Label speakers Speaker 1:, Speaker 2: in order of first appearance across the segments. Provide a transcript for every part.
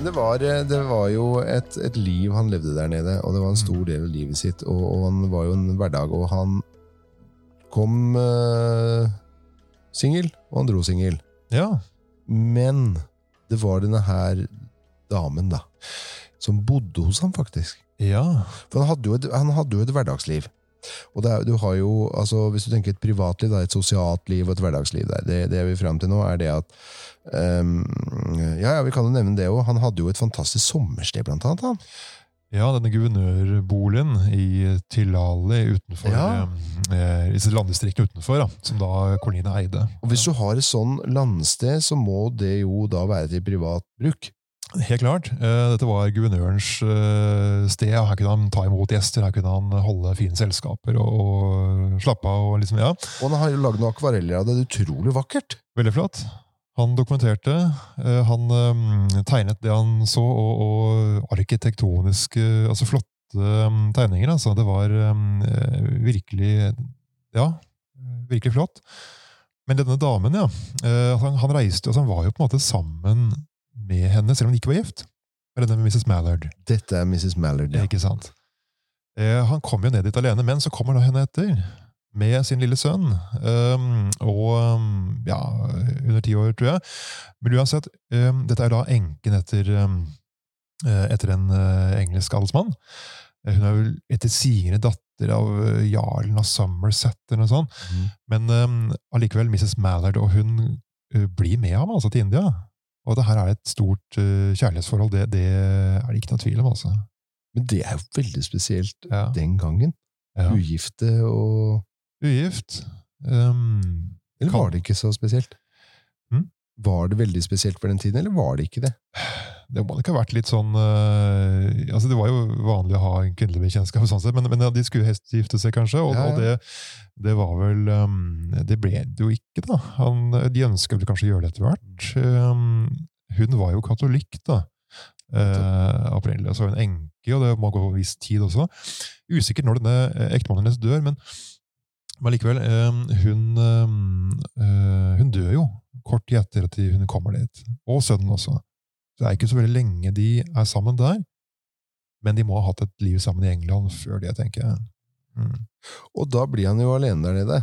Speaker 1: Men det var, eh, det var jo et, et liv han levde der nede, og det var en stor del av livet sitt. Og, og han var jo en hverdag, og han kom uh, singel, og han dro singel.
Speaker 2: Ja.
Speaker 1: Men det var denne her damen, da, som bodde hos ham, faktisk.
Speaker 2: Ja.
Speaker 1: For han hadde jo et, han hadde jo et hverdagsliv. Og er, du har jo, altså Hvis du tenker et privatliv, da, et sosialt liv og et hverdagsliv der, det, det vi fram til nå, er det at um, ja, ja, vi kan jo nevne det òg. Han hadde jo et fantastisk sommersted, blant annet. han.
Speaker 2: Ja, denne guvernørboligen i Tilali utenfor
Speaker 1: Ja.
Speaker 2: eh, i landdistriktet utenfor, da, som da Corline eide.
Speaker 1: Og Hvis du har et sånn landsted, så må det jo da være til privat bruk.
Speaker 2: Helt klart. Eh, dette var guvernørens eh, sted. Her kunne han ta imot gjester, her kunne han holde fine selskaper og, slappe av. og liksom, ja.
Speaker 1: Og han har jo lagd noen akvareller av det. Er utrolig vakkert.
Speaker 2: Veldig flott. Han dokumenterte, eh, han tegnet det han så, og, og arkitektoniske, altså flotte eh, tegninger. Altså. Det var virkelig Ja, virkelig flott. Men denne damen, ja. Han, han reiste, altså han var jo på en måte sammen med henne, selv om de ikke var gift. Med denne Mrs. Mallard.
Speaker 1: Dette er Mrs. Mallard. Ja.
Speaker 2: Ikke sant? Eh, han kom jo ned dit alene, men så kommer da henne etter. Med sin lille sønn. Um, og um, ja, under ti år, tror jeg. Men uansett, um, dette er da enken etter, eh, etter en uh, engelsk adelsmann. Eh, Hun er vel etter sigende datter av jarlen av Somerset, eller noe sånt.
Speaker 1: Mm.
Speaker 2: Men um, allikevel Mrs. Mallard, og hun uh, blir med ham altså til India. Og det her er et stort uh, kjærlighetsforhold, det, det er det ikke noe tvil om. altså.
Speaker 1: Men det er jo veldig spesielt
Speaker 2: Ja.
Speaker 1: den gangen.
Speaker 2: Ja.
Speaker 1: Ugifte og
Speaker 2: Ugift. Um,
Speaker 1: Eller var det ikke så spesielt?
Speaker 2: Mm?
Speaker 1: Var det veldig spesielt for den tiden, eller var det ikke det?
Speaker 2: Det må nok ha vært litt sånn uh, altså Det var jo vanlig å ha en kvinnelig bekjentskap, sånn men, men ja, de skulle helst gifte seg, kanskje. Og,
Speaker 1: Ja, ja.
Speaker 2: og det, det var vel um, Det ble det jo ikke, da. Han, de ønska vel kanskje å gjøre det etter hvert. Um, hun var jo katolikk, da. Uh, opprinnelig. Altså en enke, og det må gå en viss tid også. Usikkert når denne eh, ektemannen hennes dør, men, men likevel. um, hun, hun dør jo kort tid etter at hun kommer dit. Og sønnen også. Det er ikke så veldig lenge de er sammen der. Men de må ha hatt et liv sammen i England før det, tenker jeg. Mm.
Speaker 1: Og da blir han jo alene der nede.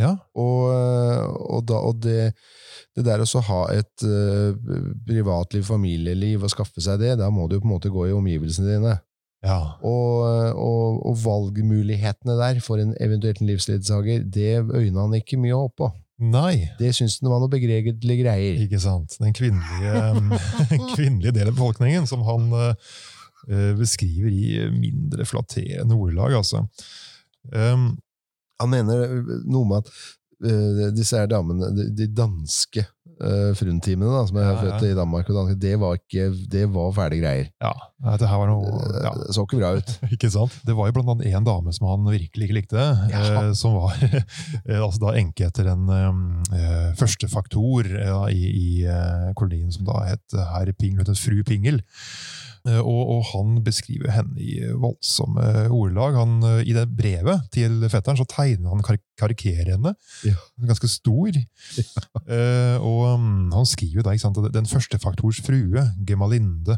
Speaker 2: Ja,
Speaker 1: Og, og, da, og det, det der å ha et uh, privatliv, familieliv, og skaffe seg det, da må du jo på en måte gå i omgivelsene dine.
Speaker 2: ja.
Speaker 1: Og, og, og valgmulighetene der for en eventuelt livsledsager, det øyna han ikke mye opp på.
Speaker 2: Nei,
Speaker 1: Det syntes den var noe begredelige greier.
Speaker 2: ikke sant. Den kvinnelige, kvinnelige delen av befolkningen som han eh, beskriver i mindre flatterende ordelag, altså. Um,
Speaker 1: Han mener noe med at uh, disse her damene, de, de danske uh, fruntimene da, som er
Speaker 2: Ja, ja.
Speaker 1: født i Danmark, og Danmark, det var, ikke, det var fæle greier.
Speaker 2: ja, det her var noe ja.
Speaker 1: Det så ikke bra ut.
Speaker 2: Ikke sant? Det var jo blant annet en dame som han virkelig ikke likte, eh, som var eh, altså da enke etter en eh, første faktor eh, i, i eh, kolonien som da het herr Pingel, fru Pingel. Eh, og, og han beskriver henne i voldsomme ordelag. Han, eh, I det brevet til fetteren så tegner han kar karikerer henne.
Speaker 1: Ja.
Speaker 2: Ganske stor. Eh, og um, han skriver da sant, at den første faktors frue, Gemalinde,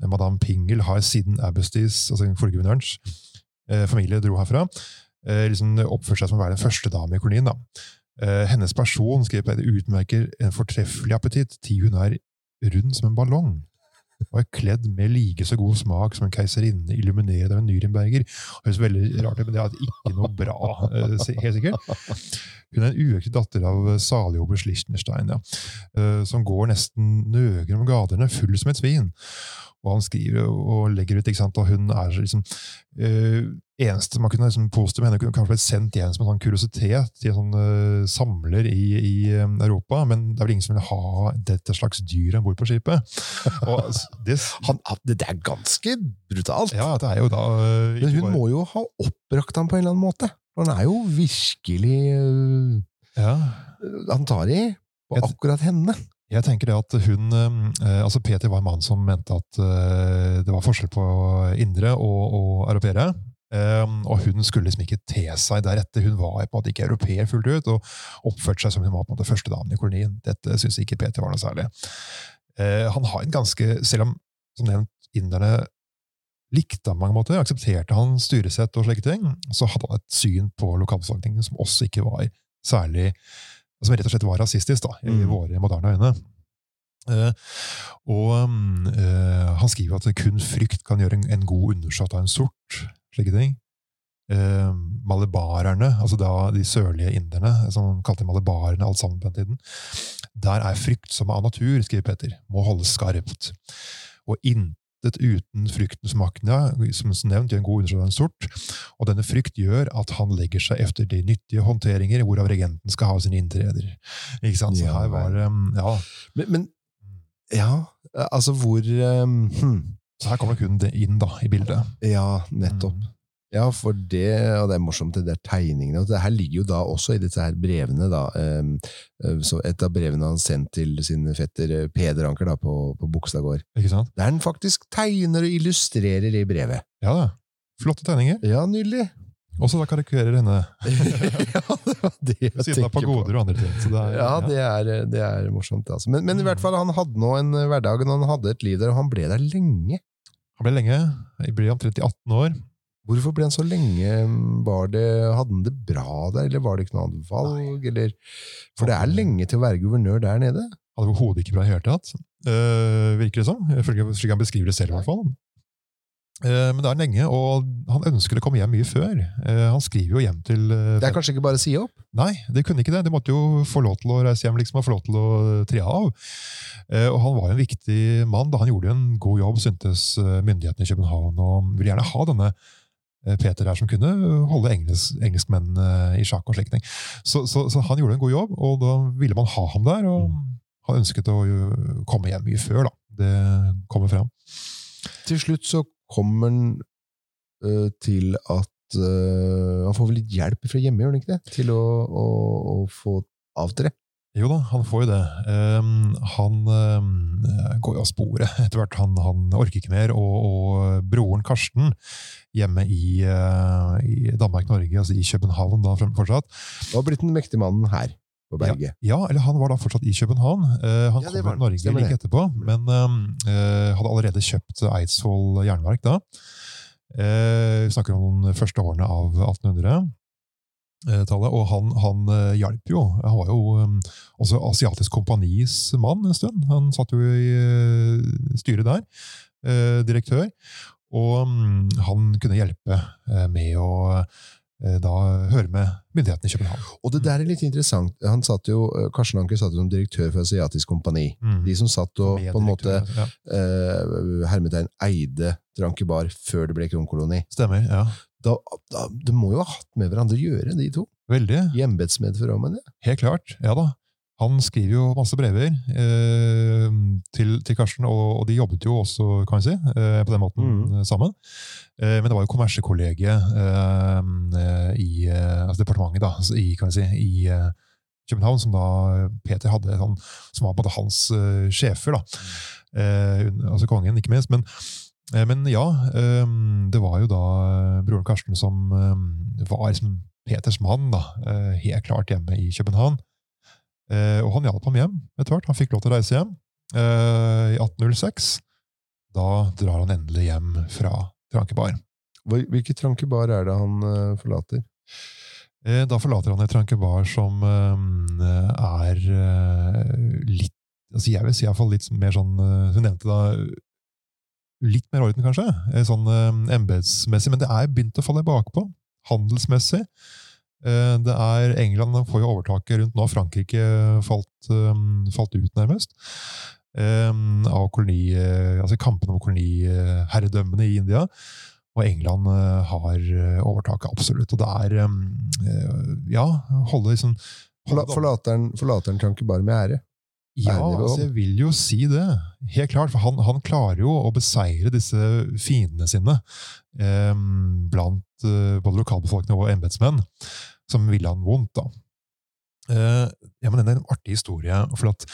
Speaker 2: eh, Madame Pingel, har siden Abbestis, altså forguvernørens, eh, familie dro herfra, eh, liksom oppført seg som å være den første dame i kolonien. da. Eh, hennes person skrev på det utmerker en fortreffelig appetitt, ti hun er rund som en ballong. Og er kledd med like så god smak som en keiserinne illuminert av en Nürnberger. Høres veldig rart ut, men det er ikke noe bra, eh, helt sikkert. Hun er en uekte datter av salige Lichtenstein, ja. eh, som går nesten nøger om gatene, full som et svin. Og han skriver og legger ut, ikke sant, og hun er liksom eh, Eneste man kunne liksom påstå med henne, kunne kanskje blitt sendt igjen som en sånn kuriositet til en sånn uh, samler i, i Europa, men det er vel ingen som vil ha dette slags dyr om bord på skipet. Og det,
Speaker 1: Han, det er ganske brutalt.
Speaker 2: ja, det er jo da Uh,
Speaker 1: Men hun
Speaker 2: bare-
Speaker 1: må jo ha oppbrakt ham på en eller annen måte. Han er jo virkelig øh,
Speaker 2: ja,
Speaker 1: Han tar i på
Speaker 2: Jeg-
Speaker 1: akkurat henne.
Speaker 2: Jeg tenker det at hun, eh, altså Peter var en mann som mente at det var forskjell på indre og, og europeere. Um, og hun skulle liksom ikke te seg deretter. Hun var på en måte ikke europeer fullt ut, og oppførte seg som hun var på en måte førstedamen i kolonien. Dette syns ikke Peter var noe særlig. Uh, han har en ganske, Selv om som nevnt, inderne likte han på mange måter, aksepterte han styresett og slike ting, så hadde han et syn på lokalbefolkningen som også ikke var særlig Som rett og slett var rasistisk, da, i
Speaker 1: Mm.
Speaker 2: våre moderne øyne. Uh, og eh, han skriver at kun frykt kan gjøre en, en god undersått av en sort. slike ting. Uh, malebarerne, altså da de sørlige inderne, som han kalte malebarene alt sammen på den tiden, der er frykt som er av natur, skriver Peter, må holdes skarpt. Og intet uten fryktens makna, som nevnt, gjør en god en sort, og denne frykt gjør at han legger seg efter de nyttige håndteringer, hvorav regenten skal ha sine inntreder. Ikke sant? Så
Speaker 1: Ja,
Speaker 2: her var mm, ja,
Speaker 1: Men, men ja, altså hvor um, hm,
Speaker 2: så her kommer kun det inn da, i bildet.
Speaker 1: Ja, nettopp.
Speaker 2: Mm.
Speaker 1: Ja, for det, og det er morsomt, det der tegningene. og Det her ligger jo da også i disse her brevene, da. eh, så et av brevene han sendt til sin fetter eh, Peder Anker da, på, på Bogstadgård.
Speaker 2: Ikke sant?
Speaker 1: Der han faktisk tegner og illustrerer i brevet.
Speaker 2: Ja da. Flotte tegninger.
Speaker 1: Ja, nydelig!
Speaker 2: Også da karikulerer henne
Speaker 1: ja, det var det jeg
Speaker 2: siden
Speaker 1: tenker på.
Speaker 2: Goder og andre ting. Så det er,
Speaker 1: Ja, det er, det er morsomt. Altså. Men, men i hvert fall, han hadde nå en hverdag, og han hadde et liv der, og han ble der lenge.
Speaker 2: Han ble lenge. Jeg ble omtrent i 18 år.
Speaker 1: Hvorfor ble han så lenge? Var det, hadde han det bra der, eller var det ikke noe annet valg? Eller? For det er lenge til å være guvernør der nede.
Speaker 2: Hadde overhodet ikke bra i det hele tatt. Uh, virker det som. Slik han beskriver det selv, i hvert fall. Uh, men det er lenge, og han ønsker å komme hjem mye før. Uh, han skriver jo hjem til
Speaker 1: Det er kanskje ikke bare å si opp?
Speaker 2: Nei, det kunne ikke det. De måtte jo få lov til å reise hjem liksom, og få lov til å tre av. Og han var en viktig mann. da Han gjorde jo en god jobb, syntes myndighetene i København, og ville gjerne ha denne Peter her som kunne holde engelsk, engelskmennene i sjakk og slike ting. Så, så, så han gjorde en god jobb, og da ville man ha ham der. Og han ønsket å komme hjem mye før, da. Det kommer fram.
Speaker 1: Til slutt så kommer han øh, til at øh, Han får vel litt hjelp fra hjemme, gjør han ikke det? Til å, å, å få avtre?
Speaker 2: Jo da, han får jo det. Um, han um, går jo av sporet etter hvert. Han, han orker ikke mer. Og, og broren Karsten, hjemme i, uh, i Danmark-Norge, altså i København da fortsatt
Speaker 1: Og har blitt den mektige mannen her på berget.
Speaker 2: Ja, eller han var da fortsatt i København. Uh, han
Speaker 1: Ja,
Speaker 2: kom til. Norge like etterpå, men eh, hadde allerede kjøpt Eidsvoll jernverk da. Vi snakker om de første årene av 1800 tallet, og han, han eh, hjalp jo. Han var jo um, også Asiatisk Kompanis mann en stund. Han satt jo i eh, styret der, eh, direktør, og mm, han kunne hjelpe eh, med å eh, da høre med myndighetene i København.
Speaker 1: Og det der er litt interessant. Han satt jo, Karsten Anker satt jo som direktør for Asiatisk Kompani.
Speaker 2: Mm.
Speaker 1: De som satt og på en måte
Speaker 2: Ja,
Speaker 1: øh, hermetegn eide Trankebar før det ble kronkoloni.
Speaker 2: stemmer. ja.
Speaker 1: Da, da, de må jo ha hatt med hverandre å gjøre, de to.
Speaker 2: Veldig.
Speaker 1: I men det.
Speaker 2: Helt klart. Ja da. Han skriver jo masse brever eh, til, til Karsten, og, og de jobbet jo også kan vi si, eh, på den måten eh, sammen. Eh, men det var jo kommersekollegiet eh, i eh, altså departementet da, altså i, kan vi si, i eh, København, som da Peter hadde, sånn, som var på en måte hans sjefer. da. Eh, altså kongen, ikke minst. Men, men ja, eh, det var jo da eh, broren Karsten som eh, var som Peters mann, da, eh, helt klart hjemme i København. Eh, og han hjalp ham hjem etter hvert. Han fikk lov til å reise hjem eh, i 1806. Da drar han endelig hjem fra Trankebar.
Speaker 1: Hvor- Hvilke Trankebar er det han forlater?
Speaker 2: Eh, da forlater han et Trankebar som eh, er eh, litt altså Jeg vil si i hvert fall litt mer sånn eh, Hun nevnte da litt mer orden, kanskje, eh, sånn eh, embetsmessig, men det er begynt å falle bakpå. Handelsmessig. Eh, Det er England får jo overtaket rundt nå. Frankrike falt, falt ut, nærmest. Av koloni, altså kampen om koloniherredømmene i India. Og England har overtaket, absolutt. Og det er Ja, holde liksom
Speaker 1: Forlateren,
Speaker 2: holde-
Speaker 1: forlater han- forlater han med ære?
Speaker 2: Ja, altså jeg vil jo si det. Helt klart. For han, han klarer jo å beseire disse fiendene sine eh, blant eh, både lokalbefolkning og embetsmenn, som ville han vondt. da. Eh, ja, men Det er en artig historie. for at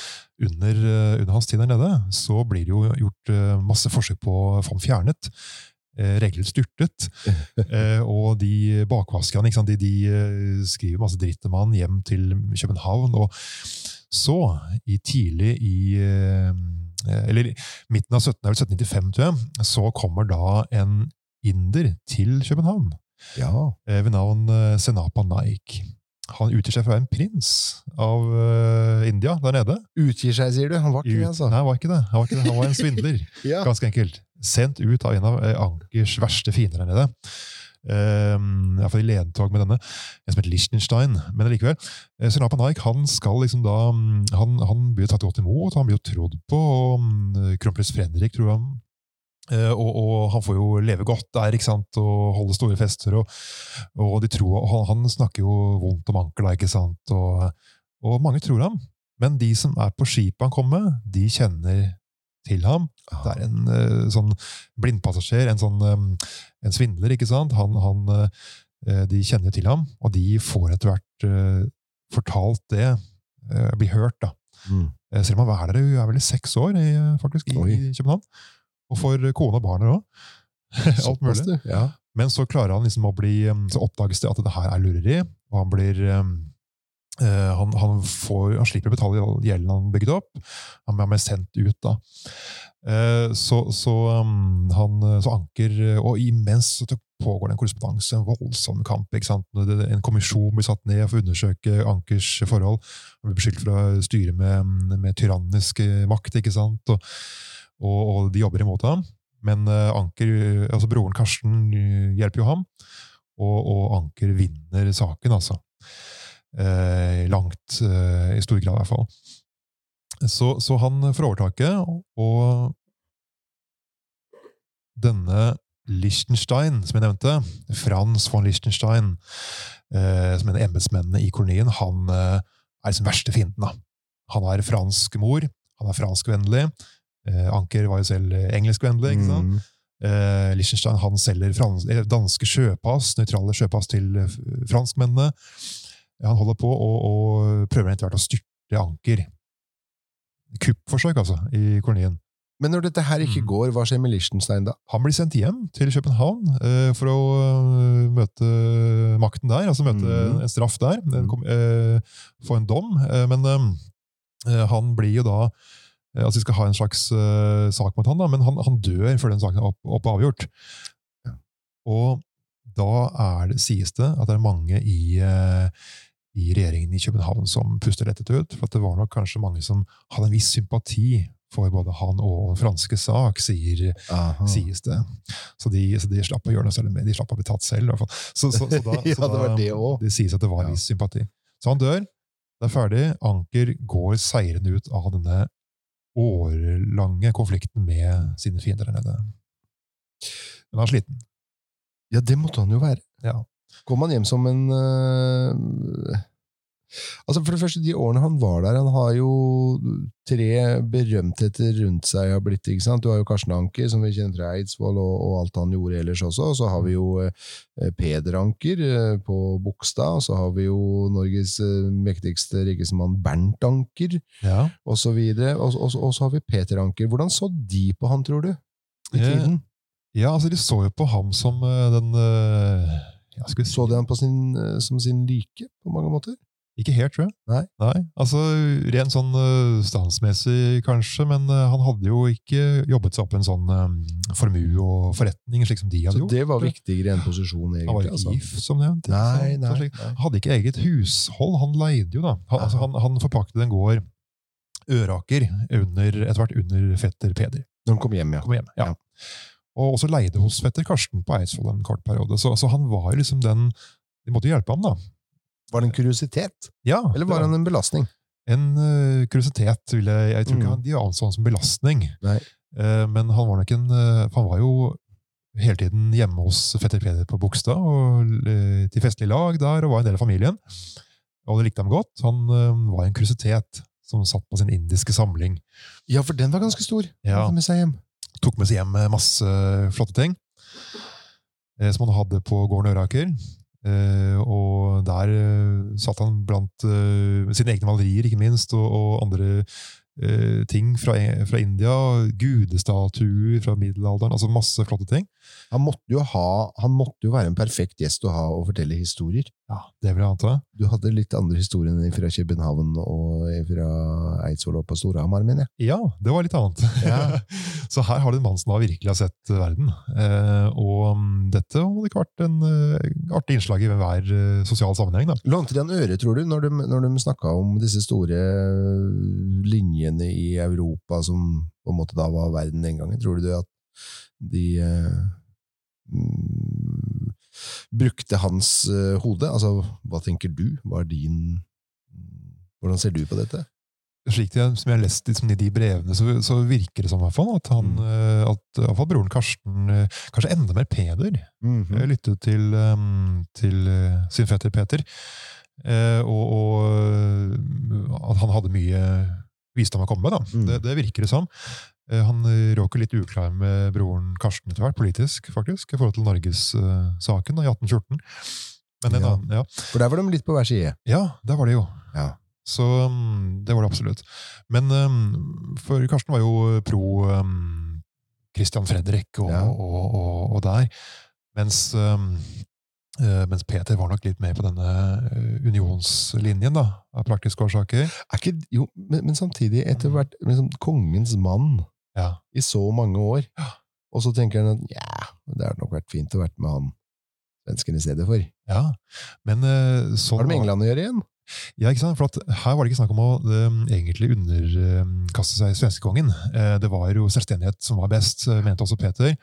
Speaker 2: under, eh, under hans tid der nede så blir det jo gjort eh, masse forsøk på å få ham fjernet. Eh, regelrett styrtet. Eh, og de bakvaskerne? De, de eh, skriver masse dritt om han hjem til København. og Så, i tidlig i eh, Eller midten av 17, det er vel 1795, tror jeg, så kommer da en inder til København
Speaker 1: Ja.
Speaker 2: eh, ved navn eh, Senapa Naik. Han utgir seg for å være en prins av uh, India der nede.
Speaker 1: Utgir seg, sier du? Han var ikke det, altså?
Speaker 2: Nei, han var ikke det. Han var, ikke det. Han var en svindler.
Speaker 1: Ja.
Speaker 2: Ganske enkelt. Sendt ut av en av Ankers verste fiender der nede. Um, Iallfall i ledtog med denne, en som heter Liechtenstein. Men allikevel. Uh, Senapa Naik han skal liksom da mm, Han, han blir tatt godt imot, han blir jo trodd på. mm, Kronprins Fredrik, tror jeg. Eh, og, og han får jo leve godt der ikke sant, og holde store fester. Og, og de tror, han, han snakker jo vondt om Anker, da, ikke sant? Og, og mange tror ham. Men de som er på skipet han kommer med, de kjenner til ham. Det er en uh, sånn blindpassasjer, en sånn um, en svindler, ikke sant? Han, han, uh, de kjenner til ham, og de får etter hvert uh, fortalt det, blir hørt, da.
Speaker 1: Mm.
Speaker 2: Selv om han er der i er vel i seks år, i, faktisk, i, i København. Og for kone og barn òg. Alt mulig.
Speaker 1: Ja.
Speaker 2: Men så klarer han liksom å bli Så oppdages det at det her er lureri, og han blir um, han, han, får, han slipper å betale gjelden han bygget opp. Han er sendt ut, da. Eh, så, så, um, han, så Anker Og imens så pågår det en korrespondanse, en voldsom kamp. ikke sant? En kommisjon blir satt ned for å undersøke Ankers forhold. Han blir beskyldt for å styre med, med tyrannisk makt, ikke sant? Og, og, og de jobber imot ham. Men eh, Anker, altså broren Karsten eh, hjelper jo ham, og, og Anker vinner saken, altså. Eh, langt, eh, i stor grad i hvert fall. Så, så han får overtaket, og denne Liechtenstein, som jeg nevnte, Frans von Liechtenstein, eh, som er en av embetsmennene i kolonien, han er liksom verste fienden. da. Han har fransk mor, han er franskvennlig. Eh, Anker var jo selv engelskvennlig. ikke sant?
Speaker 1: Mm.
Speaker 2: Eh, Liechtenstein han selger danske sjøpass, nøytrale sjøpass til franskmennene. Han holder på og, og prøver etter hvert å styrte Anker. Kuppforsøk, altså, i kolonien.
Speaker 1: Men når dette her ikke
Speaker 2: Mm.
Speaker 1: går, hva skjer med Liechtenstein da?
Speaker 2: Han blir sendt hjem til København eh, for å eh, møte makten der, altså møte
Speaker 1: mm.
Speaker 2: en straff der. En,
Speaker 1: Mhm.
Speaker 2: eh, få en dom. Eh, men eh, han blir jo da eh, Altså, de skal ha en slags eh, sak mot han, da, men han, han dør før den saken er opp, opp avgjort. Og da er det, sies det at det er mange i, eh, i regjeringen i København som puster lettet ut. For at det var nok kanskje mange som hadde en viss sympati for både han og den franske sak, sier sies det. Så de, så de slapp å gjøre noe selv med. De slapp å bli tatt selv. Så, så, så da,
Speaker 1: Ja, det var det.
Speaker 2: Det sies at det var
Speaker 1: Ja.
Speaker 2: en viss sympati. Så han dør. Det er ferdig. Anker går seirende ut av denne årelange konflikten med sine fiender der nede. Men han er sliten.
Speaker 1: Ja, det måtte han jo være.
Speaker 2: Ja.
Speaker 1: Kom han hjem som en øh, Altså For det første, de årene han var der, han har jo tre berømtheter rundt seg. har blitt, ikke sant? Du har jo Karsten Anker, som vi kjenner fra Eidsvoll, og, og alt han gjorde ellers også. Og så har vi jo eh, Peder Anker eh, på Bogstad. Og så har vi jo Norges eh, mektigste, rikesmann Bernt Anker,
Speaker 2: Ja.
Speaker 1: og så videre. Og, og, og så har vi Peter Anker. Hvordan så de på han, tror du? I tiden?
Speaker 2: Ja, altså de så jo på ham som eh, den eh, ja, si,
Speaker 1: Så de på sin, eh, som sin like, på mange måter?
Speaker 2: Ikke helt, tror jeg.
Speaker 1: Nei.
Speaker 2: altså Rent sånn uh, standsmessig, kanskje, men uh, han hadde jo ikke jobbet seg opp en sånn eh, formue og forretning, slik som de hadde
Speaker 1: Så
Speaker 2: gjort.
Speaker 1: det var viktigere enn posisjon, egentlig.
Speaker 2: Han var jo
Speaker 1: altså.
Speaker 2: gift, som nevnt.
Speaker 1: Nei, nei, nei.
Speaker 2: Han hadde ikke eget hushold, han leide jo, da. Han, altså, han, han forpaktet en gård Øraker under, etter hvert under fetter Peder.
Speaker 1: Når han kom hjem, ja.
Speaker 2: Kom hjem, ja.
Speaker 1: Ja.
Speaker 2: Og også leide hos fetter Karsten på Eidsvoll en kort periode. Så, så han var liksom den De måtte hjelpe ham, da.
Speaker 1: Var det en kuriositet,
Speaker 2: Ja,
Speaker 1: eller var
Speaker 2: det
Speaker 1: han en belastning?
Speaker 2: en uh, kuriositet, vil jeg Jeg tror ikke
Speaker 1: Mm.
Speaker 2: han, de anså han som belastning. Eh, men han var nok en uh, Han var jo hele tiden hjemme hos fetter Peder på Bogstad, og til festlig lag der, og var en del av familien. Og det likte ham godt. Han var en kuriositet som satt på sin indiske samling.
Speaker 1: Ja, for den var ganske stor.
Speaker 2: Ja.
Speaker 1: Med seg hjem.
Speaker 2: Tok med seg hjem eh, masse flotte ting eh, som han hadde på gården Øraker. Eh, og der eh, satt han blant eh, sine egne malerier, ikke minst, og, og andre eh, ting fra, fra India. Gudestatuer fra middelalderen. altså Masse flotte ting.
Speaker 1: Han måtte ha, han måtte jo være en perfekt gjest å ha og fortelle historier.
Speaker 2: Ja, Det vil jeg anta.
Speaker 1: Du hadde litt andre historier enn fra København og fra Eidsvoll og på Storhamar, mener jeg.
Speaker 2: Ja, det var litt annet.
Speaker 1: Ja.
Speaker 2: så her har du en mann som har virkelig har sett verden. Eh, og mm, dette hadde ikke vært en uh, artig innslag i hver uh, sosial sammenheng. da.
Speaker 1: Lånte de han øre, tror du, når de, når de snakka om disse store linjene i Europa som på en måte da var verden den gangen? Tror du at de eh, mm, brukte hans uh, hode? Altså, hva tenker du? Hva er din Hvordan ser du på dette?
Speaker 2: Slik det, som jeg har lest liksom, i de brevene, så, så virker det som hvert fall, at, han,
Speaker 1: Mm.
Speaker 2: eh, at i hvert fall broren Karsten, eh, kanskje enda mer Peder,
Speaker 1: mm
Speaker 2: -hmm. lyttet til, um, til sin fetter Peter. Eh, og, og at han hadde mye visdom å komme med. Da.
Speaker 1: Mm.
Speaker 2: Det, det virker det som. Eh, Han eh, råker litt uklar med broren Karsten etter hvert, politisk, faktisk, i forhold til Norges-saken i 1814. Men en
Speaker 1: Ja.
Speaker 2: annen, ja.
Speaker 1: For der var de litt på hver side.
Speaker 2: ja, der var de jo.
Speaker 1: Ja.
Speaker 2: Så um, det var det absolutt. Men um, for Karsten var jo pro um, Christian Fredrik og,
Speaker 1: Ja.
Speaker 2: og, og, og der. Mens, um, eh, mens Peter var nok litt mer på denne eh, unionslinjen, da, av praktiske årsaker.
Speaker 1: Er ikke, jo, men, men samtidig, etter hvert liksom, kongens mann
Speaker 2: Ja.
Speaker 1: i så mange år, og så tenker han at ja, det hadde nok vært fint å vært med han svensken i stedet for.
Speaker 2: ja. Men
Speaker 1: så...
Speaker 2: Sånn
Speaker 1: har det med England å gjøre igjen?
Speaker 2: Ja, ikke sant? For at her var det ikke snakk om å um, egentlig underkaste seg svenskekongen. Eh, det var jo selvstendighet som var best, eh, mente også Peter.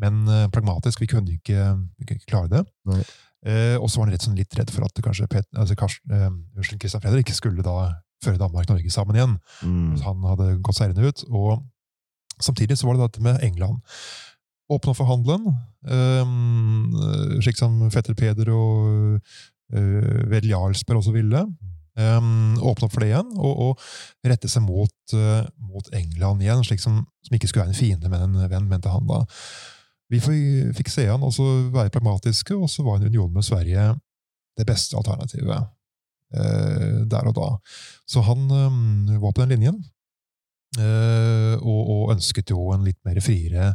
Speaker 2: Men eh, pragmatisk, vi kunne ikke, vi kunne ikke klare det. Eh, og så var han rett, sånn litt redd for at kanskje Pet, altså eh, Christian Fredrik skulle da føre Danmark-Norge sammen igjen.
Speaker 1: Mm.
Speaker 2: Han hadde gått seirende ut. Og samtidig så var det dette med England. Åpne for handelen, eh, slik som fetter Peder og uh, Jarlsberg også ville. Um, åpne opp for det igjen, og, og rette seg mot, eh, mot England igjen, slik som, som ikke skulle være en fiende, men en venn, mente han da. Vi fikk se han også være pragmatiske, og så var en union med Sverige det beste alternativet eh, der og da. Så han um, var på den linjen, og, og ønsket jo en litt mer friere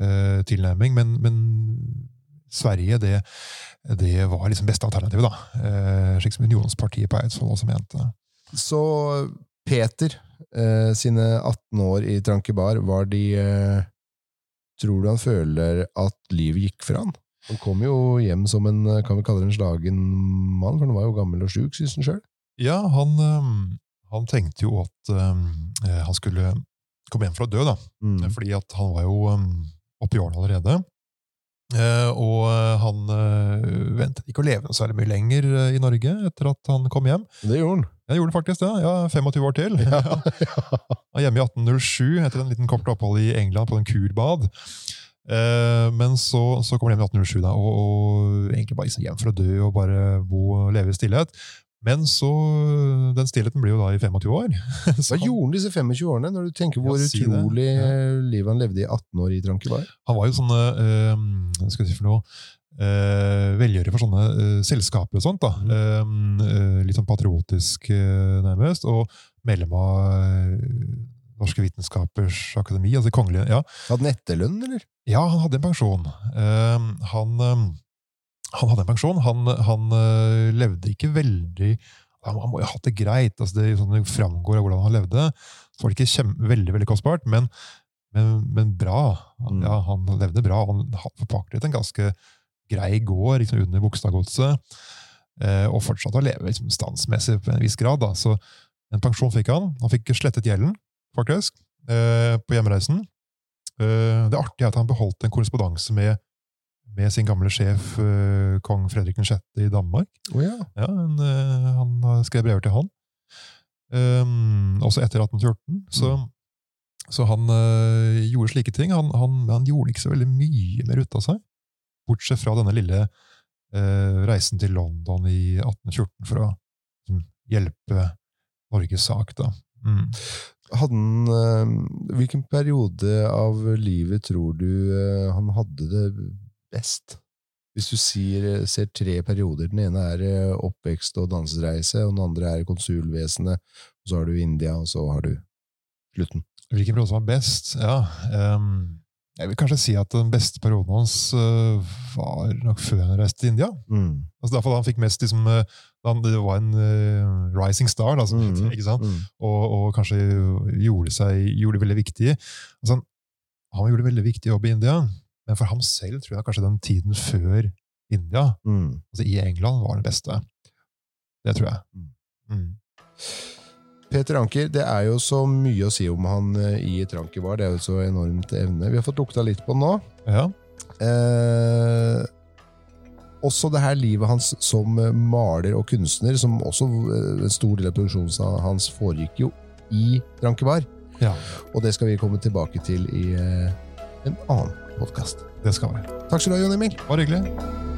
Speaker 2: eh, tilnærming, men, men Sverige, det, det var liksom beste alternativet, da. Eh, slik som Unionspartiet på Eidsvoll også mente.
Speaker 1: Så Peter eh, sine 18 år i Trankebar, var de eh, Tror du han føler at livet gikk fra han? Han kom jo hjem som en eh, kan vi kalle det en slagen mann, for han var jo gammel og sjuk, syns han sjøl.
Speaker 2: Ja, han, han tenkte jo at um, eh, han skulle komme hjem fra å dø, da.
Speaker 1: Mm.
Speaker 2: Fordi at han var jo um, oppe i årene allerede. Eh, og eh, han eh, ventet ikke å leve noe særlig mye lenger eh, i Norge etter at han kom hjem.
Speaker 1: Det gjorde han.
Speaker 2: Jeg gjorde faktisk det, ja, 25 år til.
Speaker 1: Ja,
Speaker 2: Han hjemme i 1807 etter en liten kort opphold i England på en kurbad. Eh, men så, så kommer han hjem i 1807 da, og, og egentlig bare liksom hjem for å dø og bare bo og leve i stillhet. Men så Den stillheten blir jo da i 25 år. Så
Speaker 1: Hva gjorde han disse 25 årene, når du tenker hvor
Speaker 2: si
Speaker 1: utrolig
Speaker 2: Ja.
Speaker 1: eh, livet han levde i 18 år i Trankebar?
Speaker 2: han var jo sånne øh, skal jeg si for noe? Eh, velgjører for sånne eh, selskaper og sånt. da. Eh, eh, litt sånn patriotisk, nærmest. Og medlem av Norske Vitenskapers Akademi. altså kongelige, ja.
Speaker 1: Hadde han etterlønn, eller?
Speaker 2: Ja, han hadde en pensjon. Han, han hadde en pensjon. Han, han eh, levde ikke veldig Han, han må jo ha hatt det greit. altså Det, sånn det framgår av hvordan han levde. Så var det ikke kjem, veldig veldig kostbart, men, men, men bra. Han,
Speaker 1: Mm.
Speaker 2: ja, han levde bra. Han forpaktet en ganske grei gård liksom under Bogstadgodset. Eh, og fortsatte å leve liksom, standsmessig på en viss grad. Da. Så en pensjon fikk han. Han fikk slettet gjelden, faktisk, eh, på hjemreisen. Eh, det artige er at han beholdt en korrespondanse med, med sin gamle sjef, eh, kong Fredrik 6. i Danmark.
Speaker 1: Oh, ja.
Speaker 2: Ja, eh, Han skrev skrevet brever til han. Um, også etter 1814. Så, så han uh, gjorde slike ting. Han, han, han gjorde ikke så veldig mye mer ut av seg. Bortsett fra denne lille uh, reisen til London i 1814 for å liksom, hjelpe Norges sak. da. Mm.
Speaker 1: Hadde han Hvilken periode av livet tror du han hadde det best? Hvis du sier, ser tre perioder. Den ene er eh, oppvekst og dansreise, og den andre er konsulvesenet. Og så har du India, og så har du slutten.
Speaker 2: Hvilken periode som var best? Ja, um, jeg vil kanskje si at den beste perioden hans uh, var nok før han reiste til India.
Speaker 1: Mm.
Speaker 2: Altså Derfor han fikk mest liksom, han, Det var en uh, rising star, da, som det
Speaker 1: Mm.
Speaker 2: ikke sant?
Speaker 1: Mm.
Speaker 2: Og, og kanskje gjorde, seg, gjorde det veldig viktig. Altså, han, han gjorde veldig viktig jobb i India, men for ham selv tror jeg kanskje den tiden før India,
Speaker 1: Mm.
Speaker 2: altså i England, var den beste. Det tror jeg. Mm.
Speaker 1: Peter Anker, det er jo så mye å si om han eh, i var. Det er jo så enormt evne. Vi har fått lukta litt på den nå.
Speaker 2: Ja.
Speaker 1: Eh, også det her livet hans som eh, maler og kunstner, som også eh, en stor del av produksjonen hans foregikk jo i Trankebar.
Speaker 2: ja,
Speaker 1: Og det skal vi komme tilbake til i en annen podkast.
Speaker 2: det skal vi.
Speaker 1: Takk skal du ha, Jon Emil.
Speaker 2: Bare hyggelig.